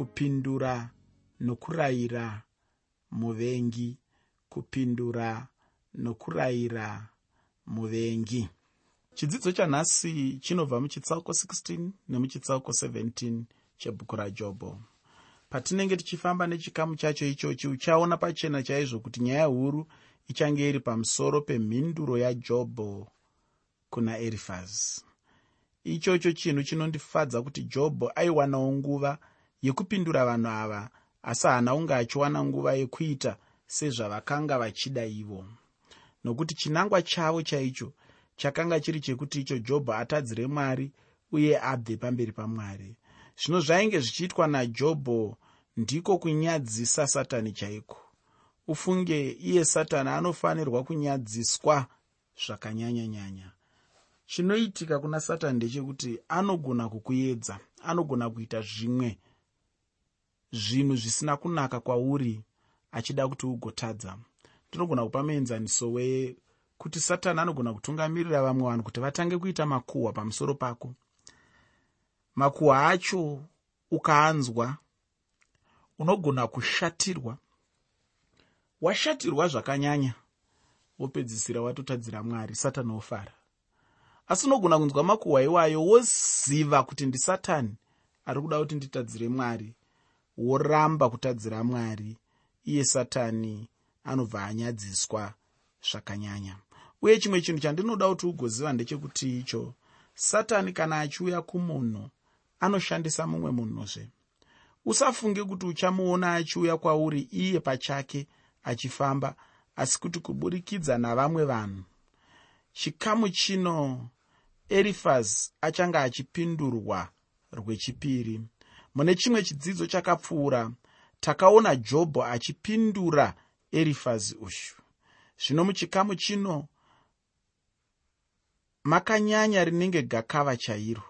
kupindura nokurayira muvengi kupindura nokurayira muvengi. Chidzidzo chanhasi chinobva muchitsauko 16 nemuchitsauko 17 chebhuku rajobho patinenge tichifamba nechikamu chacho ichochi uchaona pachena chaizvo kuti nyaya huru ichange iri pamusoro pemhinduro yajobho kuna erifazi ichocho chinhu chinondifadza kuti jobho aiwanawo nguva yekupindura vanhu ava asi haana kunge achiwana nguva yekuita sezvavakanga vachida ivo. Nokuti chinangwa chavo chaicho chakanga chiri chekuti icho jobho atadzire mwari uye abve pamberi pamwari. Zvino zvainge zvichiitwa najobho ndiko kunyadzisa satani chaiko? Ufunge iye satani anofanirwa kunyadziswa zvakanyanya-nyanya. Chinoitika kuna satani ndechekuti anogona kukuedza anogona kuita zvimwe zvinhu zvisina kunaka kwauri achida kuti ugotadza. Ndinogona kupa muenzaniso wekuti satani anogona kutungamirira vamwe vanhu kuti vatange kuita makuhwa pamusoro pako. Makuhwa acho ukaanzwa unogona kushatirwa. Washatirwa zvakanyanya wopedzisira watotadzira mwari satani ofara. Asi unogona kunzwa makuhwa iwayo woziva kuti ndisatani ari kuda kuti nditadzire mwari woramba kutadzira mwari iye satani anobva anyadziswa zvakanyanya. Uye chimwe chinhu chandinoda kuti ugoziva ndechekuti icho satani kana achiuya kumunhu anoshandisa mumwe munhuzve. Usafunge kuti uchamuona achiuya kwauri iye pachake achifamba asi kuti kuburikidza navamwe vanhu. Chikamu chino erifazi achange achipindurwa rwechipiri mune chimwe chidzidzo chakapfuura. Takaona jobho achipindura erifazi uyu zvino muchikamu chino makanyanya rinenge gakava chairo.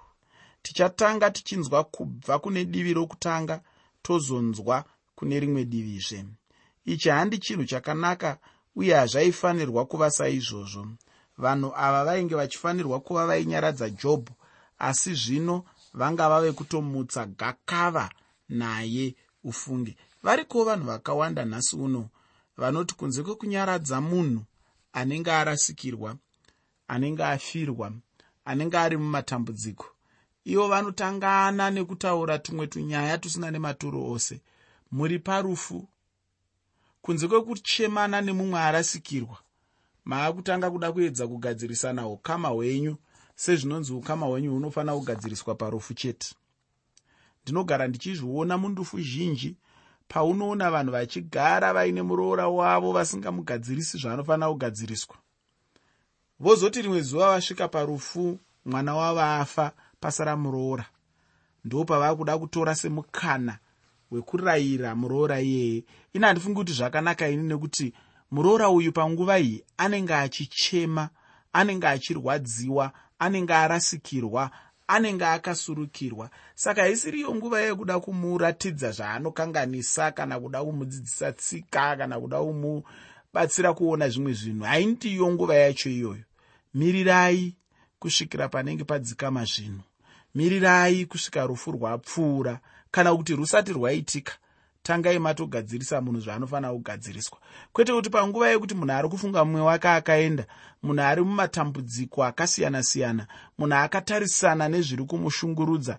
Tichatanga tichinzwa kubva kune divi rokutanga tozonzwa kune rimwe divizve. Ichi handi chinhu chakanaka uye hazvaifanirwa kuva saizvozvo. Vanhu ava vainge vachifanirwa kuva vainyaradza jobho asi zvino vanga vave kutomutsa gakava naye ufunge. Varikowo vanhu vakawanda nhasi uno vanoti kunze kwekunyaradza munhu anenge arasikirwa anenge afirwa anenge ari mumatambudziko ivo vanotangana nekutaura tumwe tunyaya tusina nematuro ose. Muri parufu. Kunze kwekuchemana nemumwe arasikirwa maakutanga kuda kuedza kugadzirisana ukama hwenyu sezvinonzi ukama hwenyu hunofanira kugadziriswa parufu chete. Ndinogara ndichizviona mundufu zhinji paunoona vanhu vachigara vaine muroora wavo vasingamugadzirisi zvaanofanira kugadziriswa. Vozoti rimwe zuva vasvika parufu mwana wavo afa pasara muroora. Ndo pavaa kuda kutora semukana wekurayira muroora iyeye. Ini handifungi kuti zvakanaka ini nekuti muroora uyu panguva iyi anenge achichema anenge achirwadziwa anenge arasikirwa anenge akasurukirwa. Saka isiriyo nguva yekuda kumuratidza zvaanokanganisa kana kuda kumudzidzisa tsika kana kuda kumubatsira kuona zvimwe zvinhu. Haindiyo nguva yacho iyoyo. Mirirai kusvikira panenge padzikama zvinhu. Mirirai kusvika rufu rwapfuura. Kana kuti rusati rwaitika tangai matogadzirisa munhu zvaanofanira kugadziriswa. Kwete kuti panguva yekuti munhu ari kufunga mumwe wake akaenda munhu ari mumatambudziko akasiyana-siyana munhu akatarisana nezviri kumushungurudza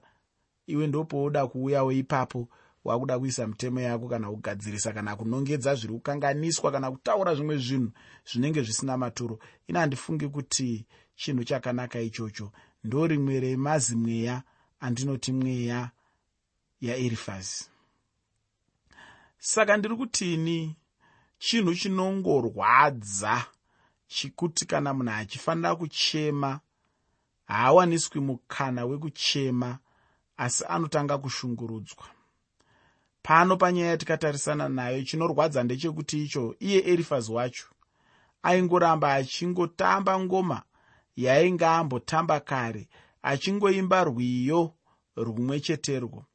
iwe ndopouda kuuyawo ipapo wakuda kuisa mitemo yako kana kugadzirisa kana kunongedza zviri kukanganiswa kana kutaura zvimwe zvinhu zvinenge zvisina maturo. Ina handifungi kuti chinhu chakanaka ichocho. Ndo rimwe remazi mweya andinoti mweya yaerifazi saka ndiri kutini chinhu chinongorwadza chikuti kana munhu achifanira kuchema haawaniswi mukana wekuchema asi anotanga kushungurudzwa. Pano panyaya yatikatarisana nayo chinorwadza ndechekuti icho iye erifazi wacho aingoramba achingotamba ngoma yainge ambotamba kare achingoimba rwiyo rumwe cheterwo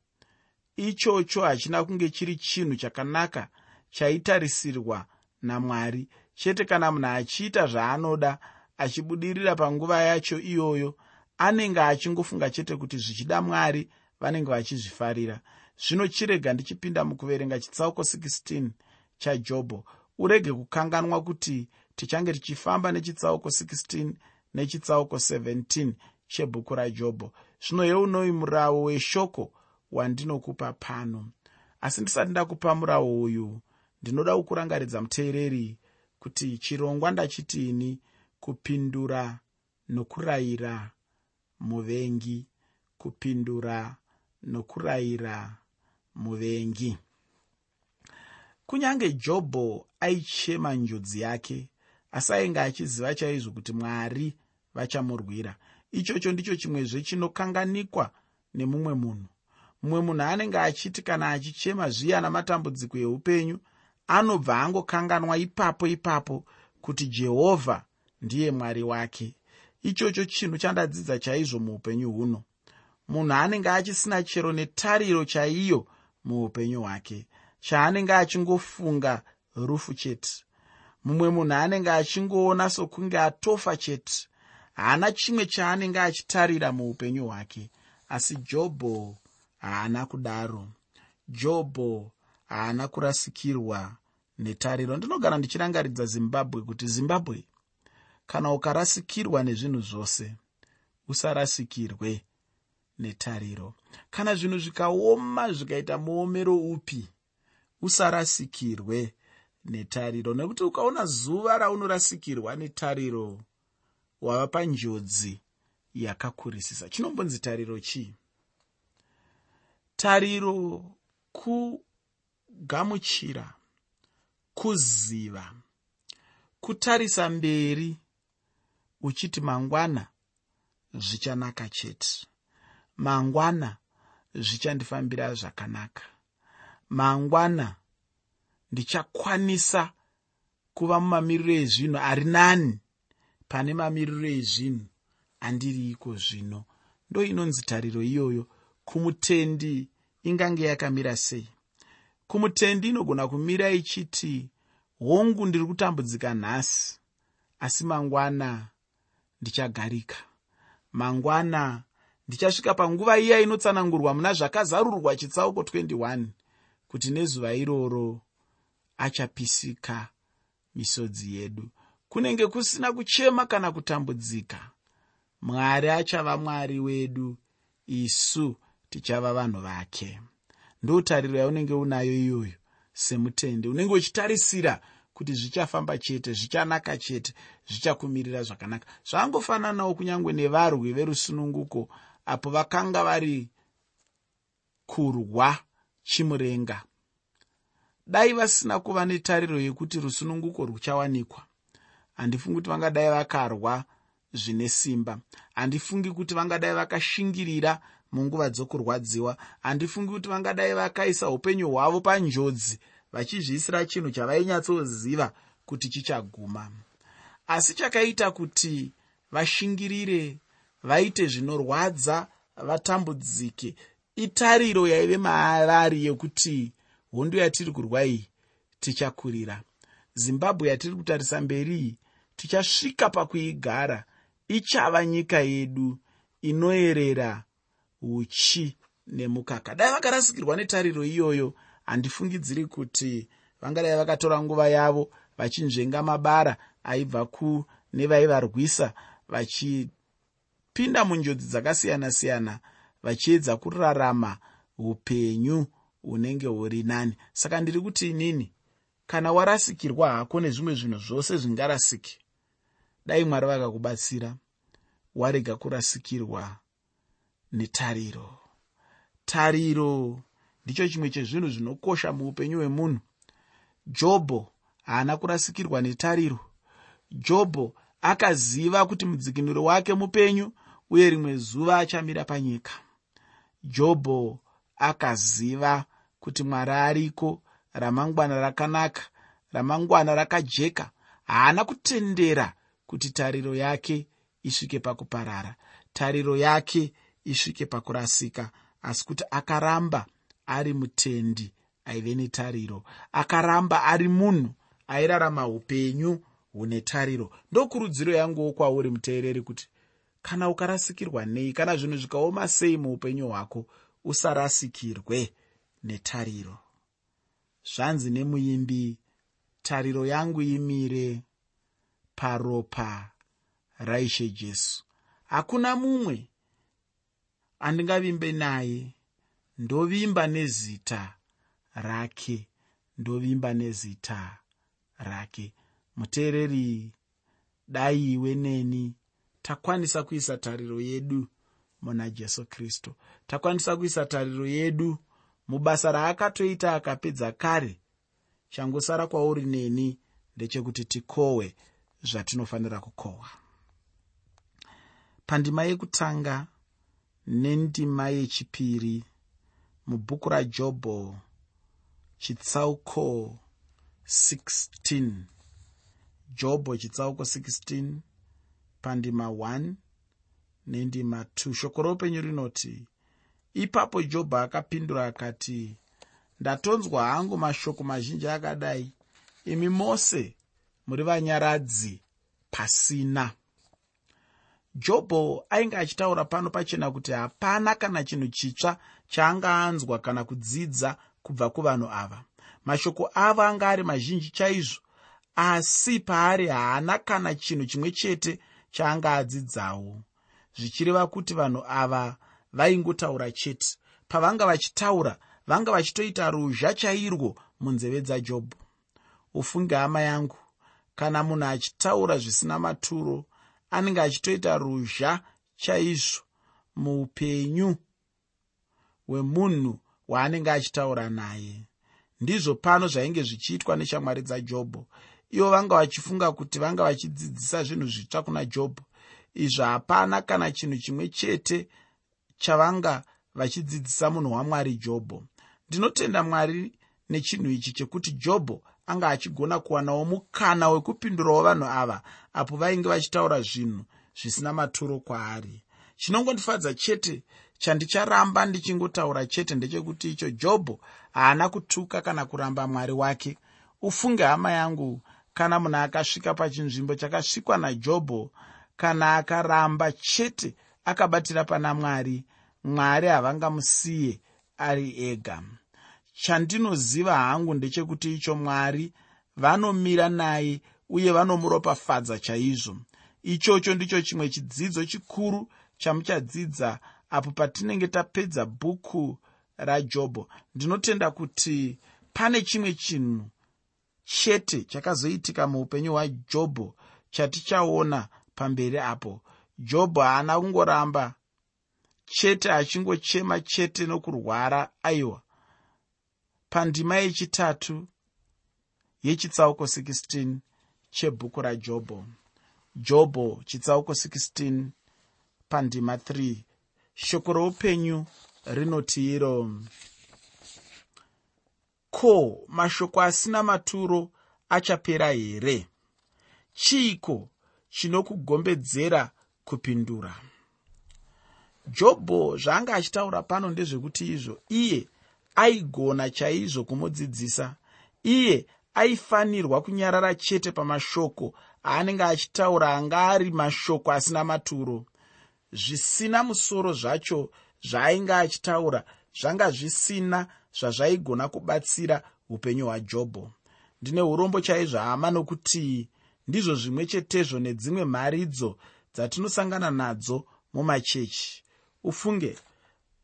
ichocho hachina kunge chiri chinhu chakanaka chaitarisirwa namwari. Chete kana munhu achiita zvaanoda achibudirira panguva yacho iyoyo anenge achingofunga chete kuti zvichida mwari vanenge vachizvifarira. Zvino chirega ndichipinda mukuverenga chitsauko 16 chajobho urege kukanganwa kuti tichange tichifamba nechitsauko 16 nechitsauko 17 chebhuku rajobho. Zvino yeunoi muravo weshoko wandinokupa pano. Asi ndisati ndakupa muravo uyu ndinoda kukurangaridza muteereri kuti chirongwa ndachitini kupindura nokurayira muvengi kupindura nokurayira muvengi. Kunyange jobho aichema njodzi yake asi ainge achiziva chaizvo kuti mwari vachamurwira ichocho ndicho chimwezve chinokanganikwa nemumwe munhu mumwe munhu anenge achiti kana achichema zviya namatambudziko eupenyu anobva angokanganwa ipapo ipapo kuti jehovha ndiye mwari wake. Ichocho chinhu chandadzidza chaizvo muupenyu huno. Munhu anenge achisina chero netariro chaiyo muupenyu hwake chaanenge achingofunga rufu chete. Mumwe munhu anenge achingoona sokunge atofa chete haana chimwe chaanenge achitarira muupenyu hwake asi jobho haana kudaro. Jobho haana kurasikirwa netariro. Ndinogara ndichirangaridza zimbabwe kuti zimbabwe kana ukarasikirwa nezvinhu zvose usarasikirwe netariro. Kana zvinhu zvikaoma zvikaita muomero upi usarasikirwe netariro. Nekuti ukaona zuva raunorasikirwa netariro wava panjodzi yakakurisisa. Chinombonzi tariro chii tariro kugamuchira kuziva kutarisa mberi uchiti mangwana zvichanaka chete. Mangwana zvichandifambira zvakanaka. Mangwana ndichakwanisa kuva mumamiriro ezvinhu. Ari nani? Pane mamiriro ezvinhu. Andiri iko zvino? Ndo inonzi tariro iyoyo kumutendi ingange yakamira sei? Kumutendi inogona kumira ichiti hongu ndiri kutambudzika nhasi asi mangwana ndichagarika. Mangwana ndichasvika panguva iya inotsanangurwa muna zvakazarurwa chitsauko 21 kuti nezuva iroro achapisika misodzi yedu. Kunenge kusina kuchema kana kutambudzika mwari achava mwari wedu isu tichava vanhu vake. Ndotariro yaunenge unayo iyoyo semutende. Unenge uchitarisira kuti zvichafamba chete zvichanaka chete zvichakumirira zvakanaka. Zvangofananawo kunyange nevarwi verusununguko apo vakanga vari kurwa chimurenga. Dai vasina kuva netariro yekuti rusununguko ruchawanikwa. Handifungi kuti vangadai vakarwa zvine simba. Handifungi kuti vangadai vakashingirira munguva dzokurwadziwa. Handifungi kuti vangadai vakaisa upenyu hwavo panjodzi vachizviisira chinhu chavainyatsoziva kuti chichaguma. Asi chakaita kuti vashingirire vaite zvinorwadza vatambudzike. Itariro yaive maavari yekuti hondo yatiri kurwa iyi tichakurira. Zimbabwe yatiri kutarisa mberi tichasvika pakuigara. Ichava nyika yedu inoyerera uchi nemukaka. Dai vakarasikirwa netariro iyoyo. Handifungidziri kuti vangadai vakatora nguva yavo vachinzvenga mabara aibva kune vaivarwisa vachipinda munjodzi dzakasiyana-siyana vachiedza kurarama upenyu hunenge huri nani. Saka ndiri kuti inini kana warasikirwa hako nezvimwe zvinhu zvose zvingarasiki dai mwari vakakubatsira warega kurasikirwa netariro. Tariro ndicho chimwe chezvinhu zvinokosha muupenyu hwemunhu. Jobho haana kurasikirwa netariro. Jobho akaziva kuti mudzikinuro wake mupenyu uye rimwe zuva achamira panyika. Jobho akaziva kuti mwari ariko ramangwana rakanaka ramangwana rakajeka haana kutendera kuti tariro yake isvike pakuparara. Tariro yake isvike pakurasika asi kuti akaramba ari mutendi aive netariro. Akaramba ari munhu airarama upenyu hune tariro. Ndokurudziro yanguwo kwauri muteereri kuti kana ukarasikirwa nei kana zvinhu zvikaoma sei muupenyu hwako usarasikirwe netariro. Zvanzi nemuimbi tariro yangu imire paropa raishe jesu. Hakuna mumwe andingavimbe naye. Ndovimba nezita rake. Ndovimba nezita rake. Muteereri dai iwe neni. Takwanisa kuisa tariro yedu muna jesu kristu. Takwanisa kuisa tariro yedu mubasa raakatoita akapedza kare. Changosara kwauri neni ndechekuti tikohwe zvatinofanira kukohwa pandima yekutanga nendima yechipiri mubhuku rajobho chitsauko 16 jobho chitsauko 16 pandima 1 nendima 2 shoko roupenyu rinoti ipapo jobho akapindura akati ndatonzwa hangu mashoko mazhinji akadai. Imi mose muri vanyaradzi pasina jobho ainge achitaura pano pachena kuti hapana kana chinhu chitsva chaanga anzwa kana kudzidza kubva kuvanhu ava. Mashoko avo anga ari mazhinji chaizvo asi paari haana kana chinhu chimwe chete chaanga adzidzawo zvichireva kuti vanhu ava vaingotaura chete. Pavanga vachitaura vanga vachitoita ruzha chairwo munzeve dzajobho ufunge hama yangu kana munhu achitaura zvisina maturo anenge achitoita ruzha chaizvo muupenyu hwemunhu waanenge achitaura naye. Ndizvo pano zvainge zvichiitwa neshamwari dzajobho. Ivo vanga vachifunga kuti vanga vachidzidzisa zvinhu zvitsva kuna jobho. Izvo hapana kana chinhu chimwe chete chavanga vachidzidzisa munhu wamwari jobho. Ndinotenda mwari nechinhu ichi chekuti jobho anga achigona kuwanawo mukana wekupindurawo vanhu ava apo vainge vachitaura zvinhu zvisina maturo kwaari. Chinongondifadza chete chandicharamba ndichingotaura chete ndechekuti icho jobho haana kutuka kana kuramba mwari wake. Ufunge hama yangu kana munhu akasvika pachinzvimbo chakasvikwa najobho kana akaramba chete akabatira pana mwari mwari havangamusiye ari ega chandinoziva hangu ndechekuti icho mwari vanomira naye uye vanomuropafadza chaizvo. Ichocho ndicho chimwe chidzidzo chikuru chamuchadzidza apo patinenge tapedza bhuku rajobho ndinotenda kuti pane chimwe chinhu chete chakazoitika muupenyu hwajobho chatichaona pamberi apo. Jobho haana kungoramba chete achingochema chete nokurwara aiwa pandima yechitatu yechitsauko 16 chebhuku rajobho. Jobho chitsauko 16 pandima 3 shoko roupenyu rinoti iro. Ko mashoko asina maturo achapera here? Chiiko chinokugombedzera kupindura? Jobho zvaanga achitaura pano ndezvekuti izvo iye aigona chaizvo kumudzidzisa. Iye aifanirwa kunyarara chete pamashoko aanenge achitaura anga ari mashoko asina maturo. Zvisina musoro zvacho zvaainge achitaura zvanga zvisina zvazvaigona kubatsira upenyu hwajobho. Ndine urombo chaizvo hama nokuti ndizvo zvimwe chetezvo nedzimwe mharidzo dzatinosangana nadzo mumachechi. Ufunge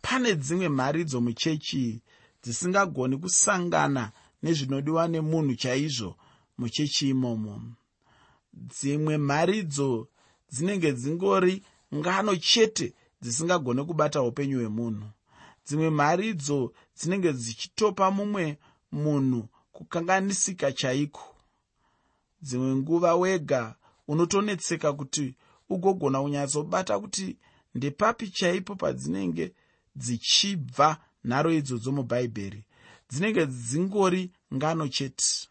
pane dzimwe mharidzo muchechi dzisingagoni kusangana nezvinodiwa nemunhu chaizvo muchechi imomo. Dzimwe mharidzo dzinenge dzingori ngano chete dzisingagone kubata upenyu hwemunhu. Dzimwe mharidzo dzinenge dzichitopa mumwe munhu kukanganisika chaiko. Dzimwe nguva wega unotonetseka kuti ugogona kunyatsobata kuti ndepapi chaipo padzinenge dzichibva nharo idzodzo mubhaibheri dzinenge dzingori ngano chete.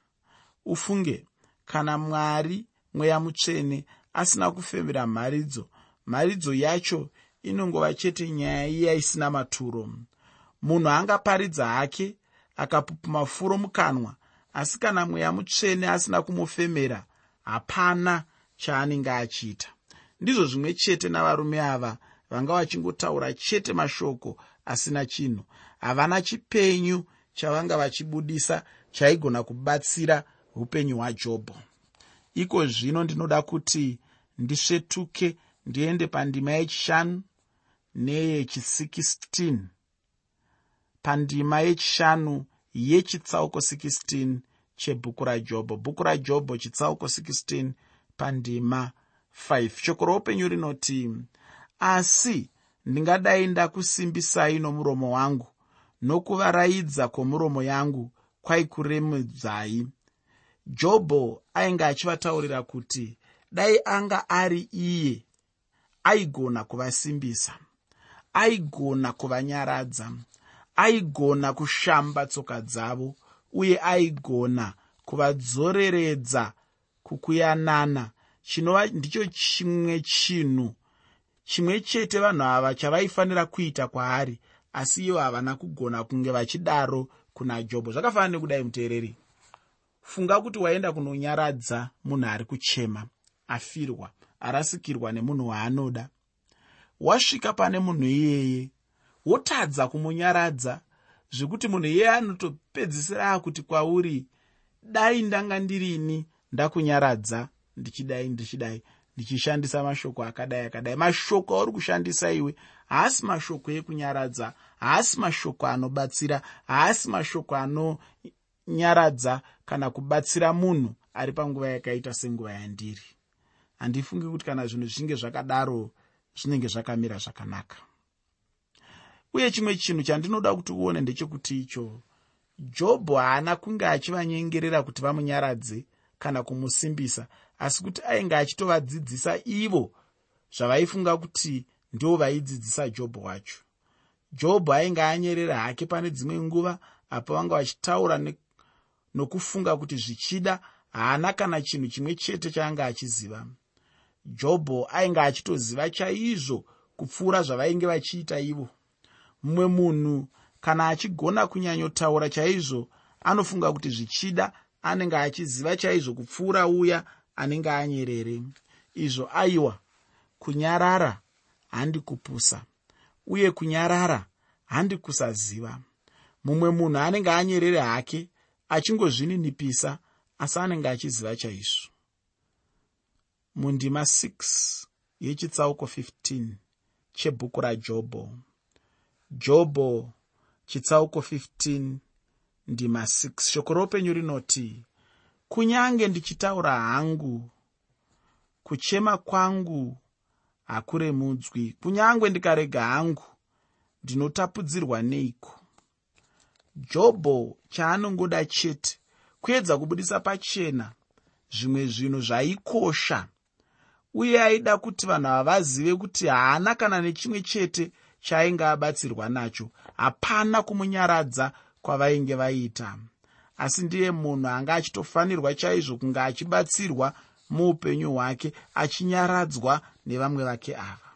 Ufunge kana mwari mweya mutsvene asina kufemera mharidzo mharidzo yacho inongova chete nyaya iya isina maturo. Munhu angaparidza hake akapupuma furo mukanwa asi kana mweya mutsvene asina kumufemera hapana chaanenge achiita. Ndizvo zvimwe chete navarume ava vanga vachingotaura chete mashoko asina chinhu. Havana chipenyu chavanga vachibudisa chaigona kubatsira upenyu hwajobho. Iko zvino ndinoda kuti ndisvetuke ndiende pandima yechishanu neyechi16 pandima yechishanu yechitsauko 16 chebhuku rajobho. Bhuku rajobho chitsauko 16 pandima 5 shoko roupenyu rinoti asi ndingadai ndakusimbisai nomuromo wangu nokuvaraidza kwomuromo yangu kwaikuremedzai jobho ainge achivataurira kuti dai anga ari iye aigona kuvasimbisa aigona kuvanyaradza aigona kushamba tsoka dzavo uye aigona kuvadzoreredza kukuyanana. Chinova ndicho chimwe chinhu chimwe chete vanhu ava chavaifanira kuita kwaari asi ivo havana kugona kunge vachidaro kuna jobho zvakafanana nekudai muteereri. Funga kuti waenda kunonyaradza munhu ari kuchema afirwa arasikirwa nemunhu waanoda. Wasvika pane munhu iyeye wotadza kumunyaradza zvekuti munhu iyeye anotopedzisira akuti kwauri dai ndanga ndirini ndakunyaradza ndichidai ndichidai ndichishandisa mashoko akadai akadai. Mashoko auri kushandisa iwe haasi mashoko ekunyaradza haasi mashoko anobatsira haasi mashoko anonyaradza kana kubatsira munhu ari panguva yakaita senguva yandiri. Handifungi kuti kana zvinhu zvinge zvakadaro zvinenge zvakamira zvakanaka. Uye chimwe chinhu chandinoda kuti uone ndechekuti icho jobho haana kunge achivanyengerera kuti vamunyaradze kana kumusimbisa asi kuti ainge achitovadzidzisa ivo zvavaifunga kuti ndo vaidzidzisa jobho wacho. Jobho ainge anyerera hake pane dzimwe nguva apo vanga vachitaura nokufunga kuti zvichida haana kana chinhu chimwe chete chaanga achiziva. Jobho ainge achitoziva chaizvo kupfuura zvavainge vachiita ivo. Mumwe munhu kana achigona kunyanyotaura chaizvo anofunga kuti zvichida anenge achiziva chaizvo kupfuura uya anenge anyerere. Izvo aiwa kunyarara handi kupusa uye kunyarara handi kusaziva. Mumwe munhu anenge anyerere hake achingozvininipisa asi anenge achiziva chaizvo. Mundima 6 yechitsauko 15 chebhuku rajobho. Jobho chitsauko 15 ndima 6 shoko roupenyu rinoti kunyange ndichitaura hangu kuchema kwangu hakuremudzwi. Kunyange ndikarega hangu ndinotapudzirwa neiko? Jobho chaanongoda chete kuedza kubudisa pachena zvimwe zvinhu zvaikosha. Uye aida kuti vanhu ava vazive kuti haana kana nechimwe chete chaainge abatsirwa nacho. Hapana kumunyaradza kwavainge vaita asi ndiye munhu anga achitofanirwa chaizvo kunge achibatsirwa muupenyu hwake achinyaradzwa nevamwe vake ava.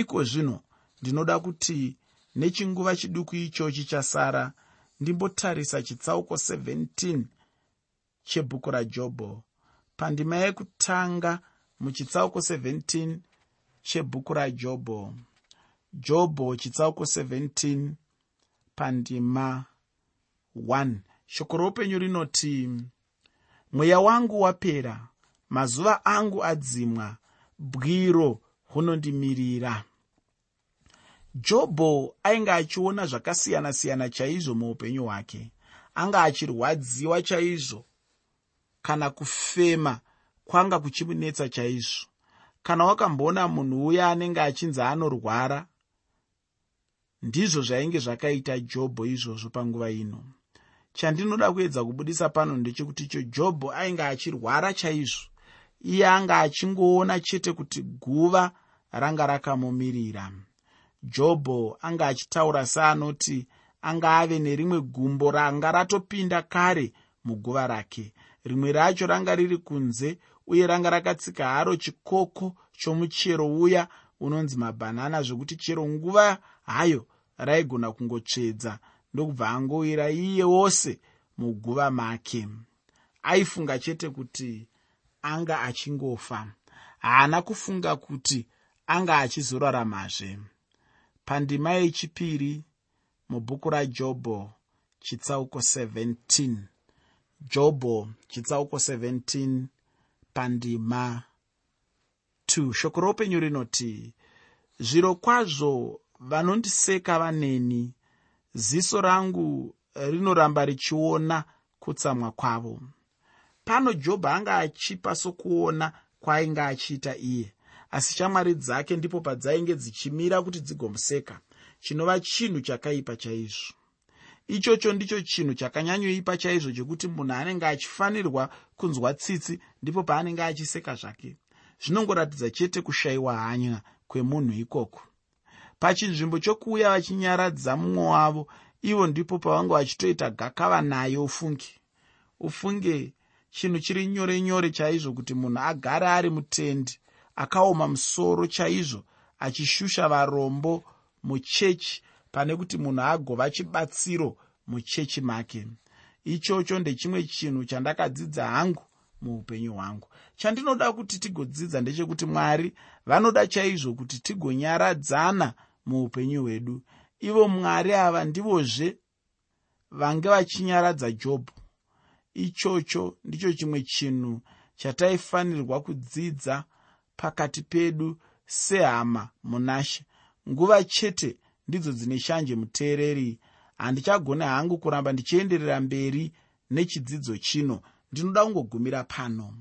Iko zvino ndinoda kuti nechinguva chiduku ichochi chasara ndimbotarisa chitsauko 17 chebhuku rajobho pandima yekutanga muchitsauko 17 chebhuku rajobho jobho chitsauko 17 pandima 1 shoko roupenyu rinoti mweya wangu wapera mazuva angu adzimwa bwiro hunondimirira. Jobho ainge achiona zvakasiyana-siyana chaizvo muupenyu hwake anga achirwadziwa chaizvo kana kufema kwanga kuchimunetsa chaizvo kana wakamboona munhu uya anenge achinzi anorwara ndizvo zvainge zvakaita jobho izvozvo panguva ino chandinoda kuedza kubudisa pano ndechekuti icho jobho ainge achirwara chaizvo iye anga achingoona chete kuti guva ranga rakamumirira. Jobho anga achitaura seanoti anga ave nerimwe gumbo ranga ratopinda kare muguva rake. Rimwe racho ranga riri kunze uye ranga rakatsika haro chikoko chomuchero uya unonzi mabhanana zvokuti chero nguva hayo raigona kungotsvedza ndokubva angowira iye wose muguva make. Aifunga chete kuti anga achingofa. Haana kufunga kuti anga achizoraramazve pandima yechipiri mubhuku rajobho chitsauko 17 jobho chitsauko 17 pandima 2 shoko roupenyu rinoti zviro kwazvo vanondiseka vaneni ziso rangu rinoramba richiona kutsamwa kwavo. Pano jobho anga achipa sokuona kwaainge achiita iye. Asi shamwari dzake ndipo padzainge dzichimira kuti dzigomuseka chinova chinhu chakaipa chaizvo. Ichocho ndicho chinhu chakanyanyoipa chaizvo chekuti munhu anenge achifanirwa kunzwa tsitsi ndipo paanenge achiseka zvake. Zvinongoratidza chete kushayiwa hanya kwemunhu ikoko pachinzvimbo chokuuya vachinyaradza mumwe wavo ivo ndipo pavange vachitoita gakava naye ufunge ufunge chinhu chiri nyore nyore chaizvo kuti munhu agare ari mutendi akaoma musoro chaizvo achishusha varombo muchechi pane kuti munhu agova chibatsiro muchechi make. Ichocho ndechimwe chinhu chandakadzidza hangu muupenyu hwangu. Chandinoda kuti tigodzidza ndechekuti mwari vanoda chaizvo kuti tigonyaradzana muupenyu hwedu. Ivo mwari ava ndivozve vange vachinyaradza jobho. Ichocho ndicho chimwe chinhu chataifanirwa kudzidza pakati pedu sehama munashe. Nguva chete ndidzo dzine shanje muteereri. Handichagone hangu kuramba ndichienderera mberi nechidzidzo chino. Ndinoda kungogumira pano.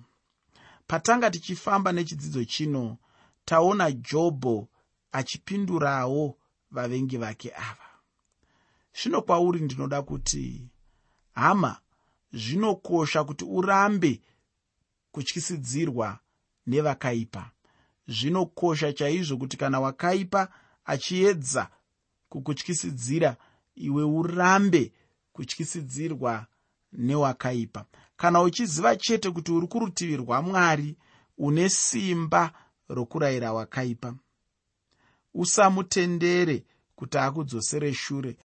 Patanga tichifamba nechidzidzo chino taona jobho achipindurawo vavengi vake ava. Zvino kwauri ndinoda kuti hama zvinokosha kuti urambe kutyisidzirwa nevakaipa. Zvinokosha chaizvo kuti kana wakaipa achiedza kukutyisidzira iwe urambe kutyisidzirwa newakaipa. Kana uchiziva chete kuti uri kurutivi rwamwari une simba rokurayira wakaipa usamutendere kuti akudzosere shure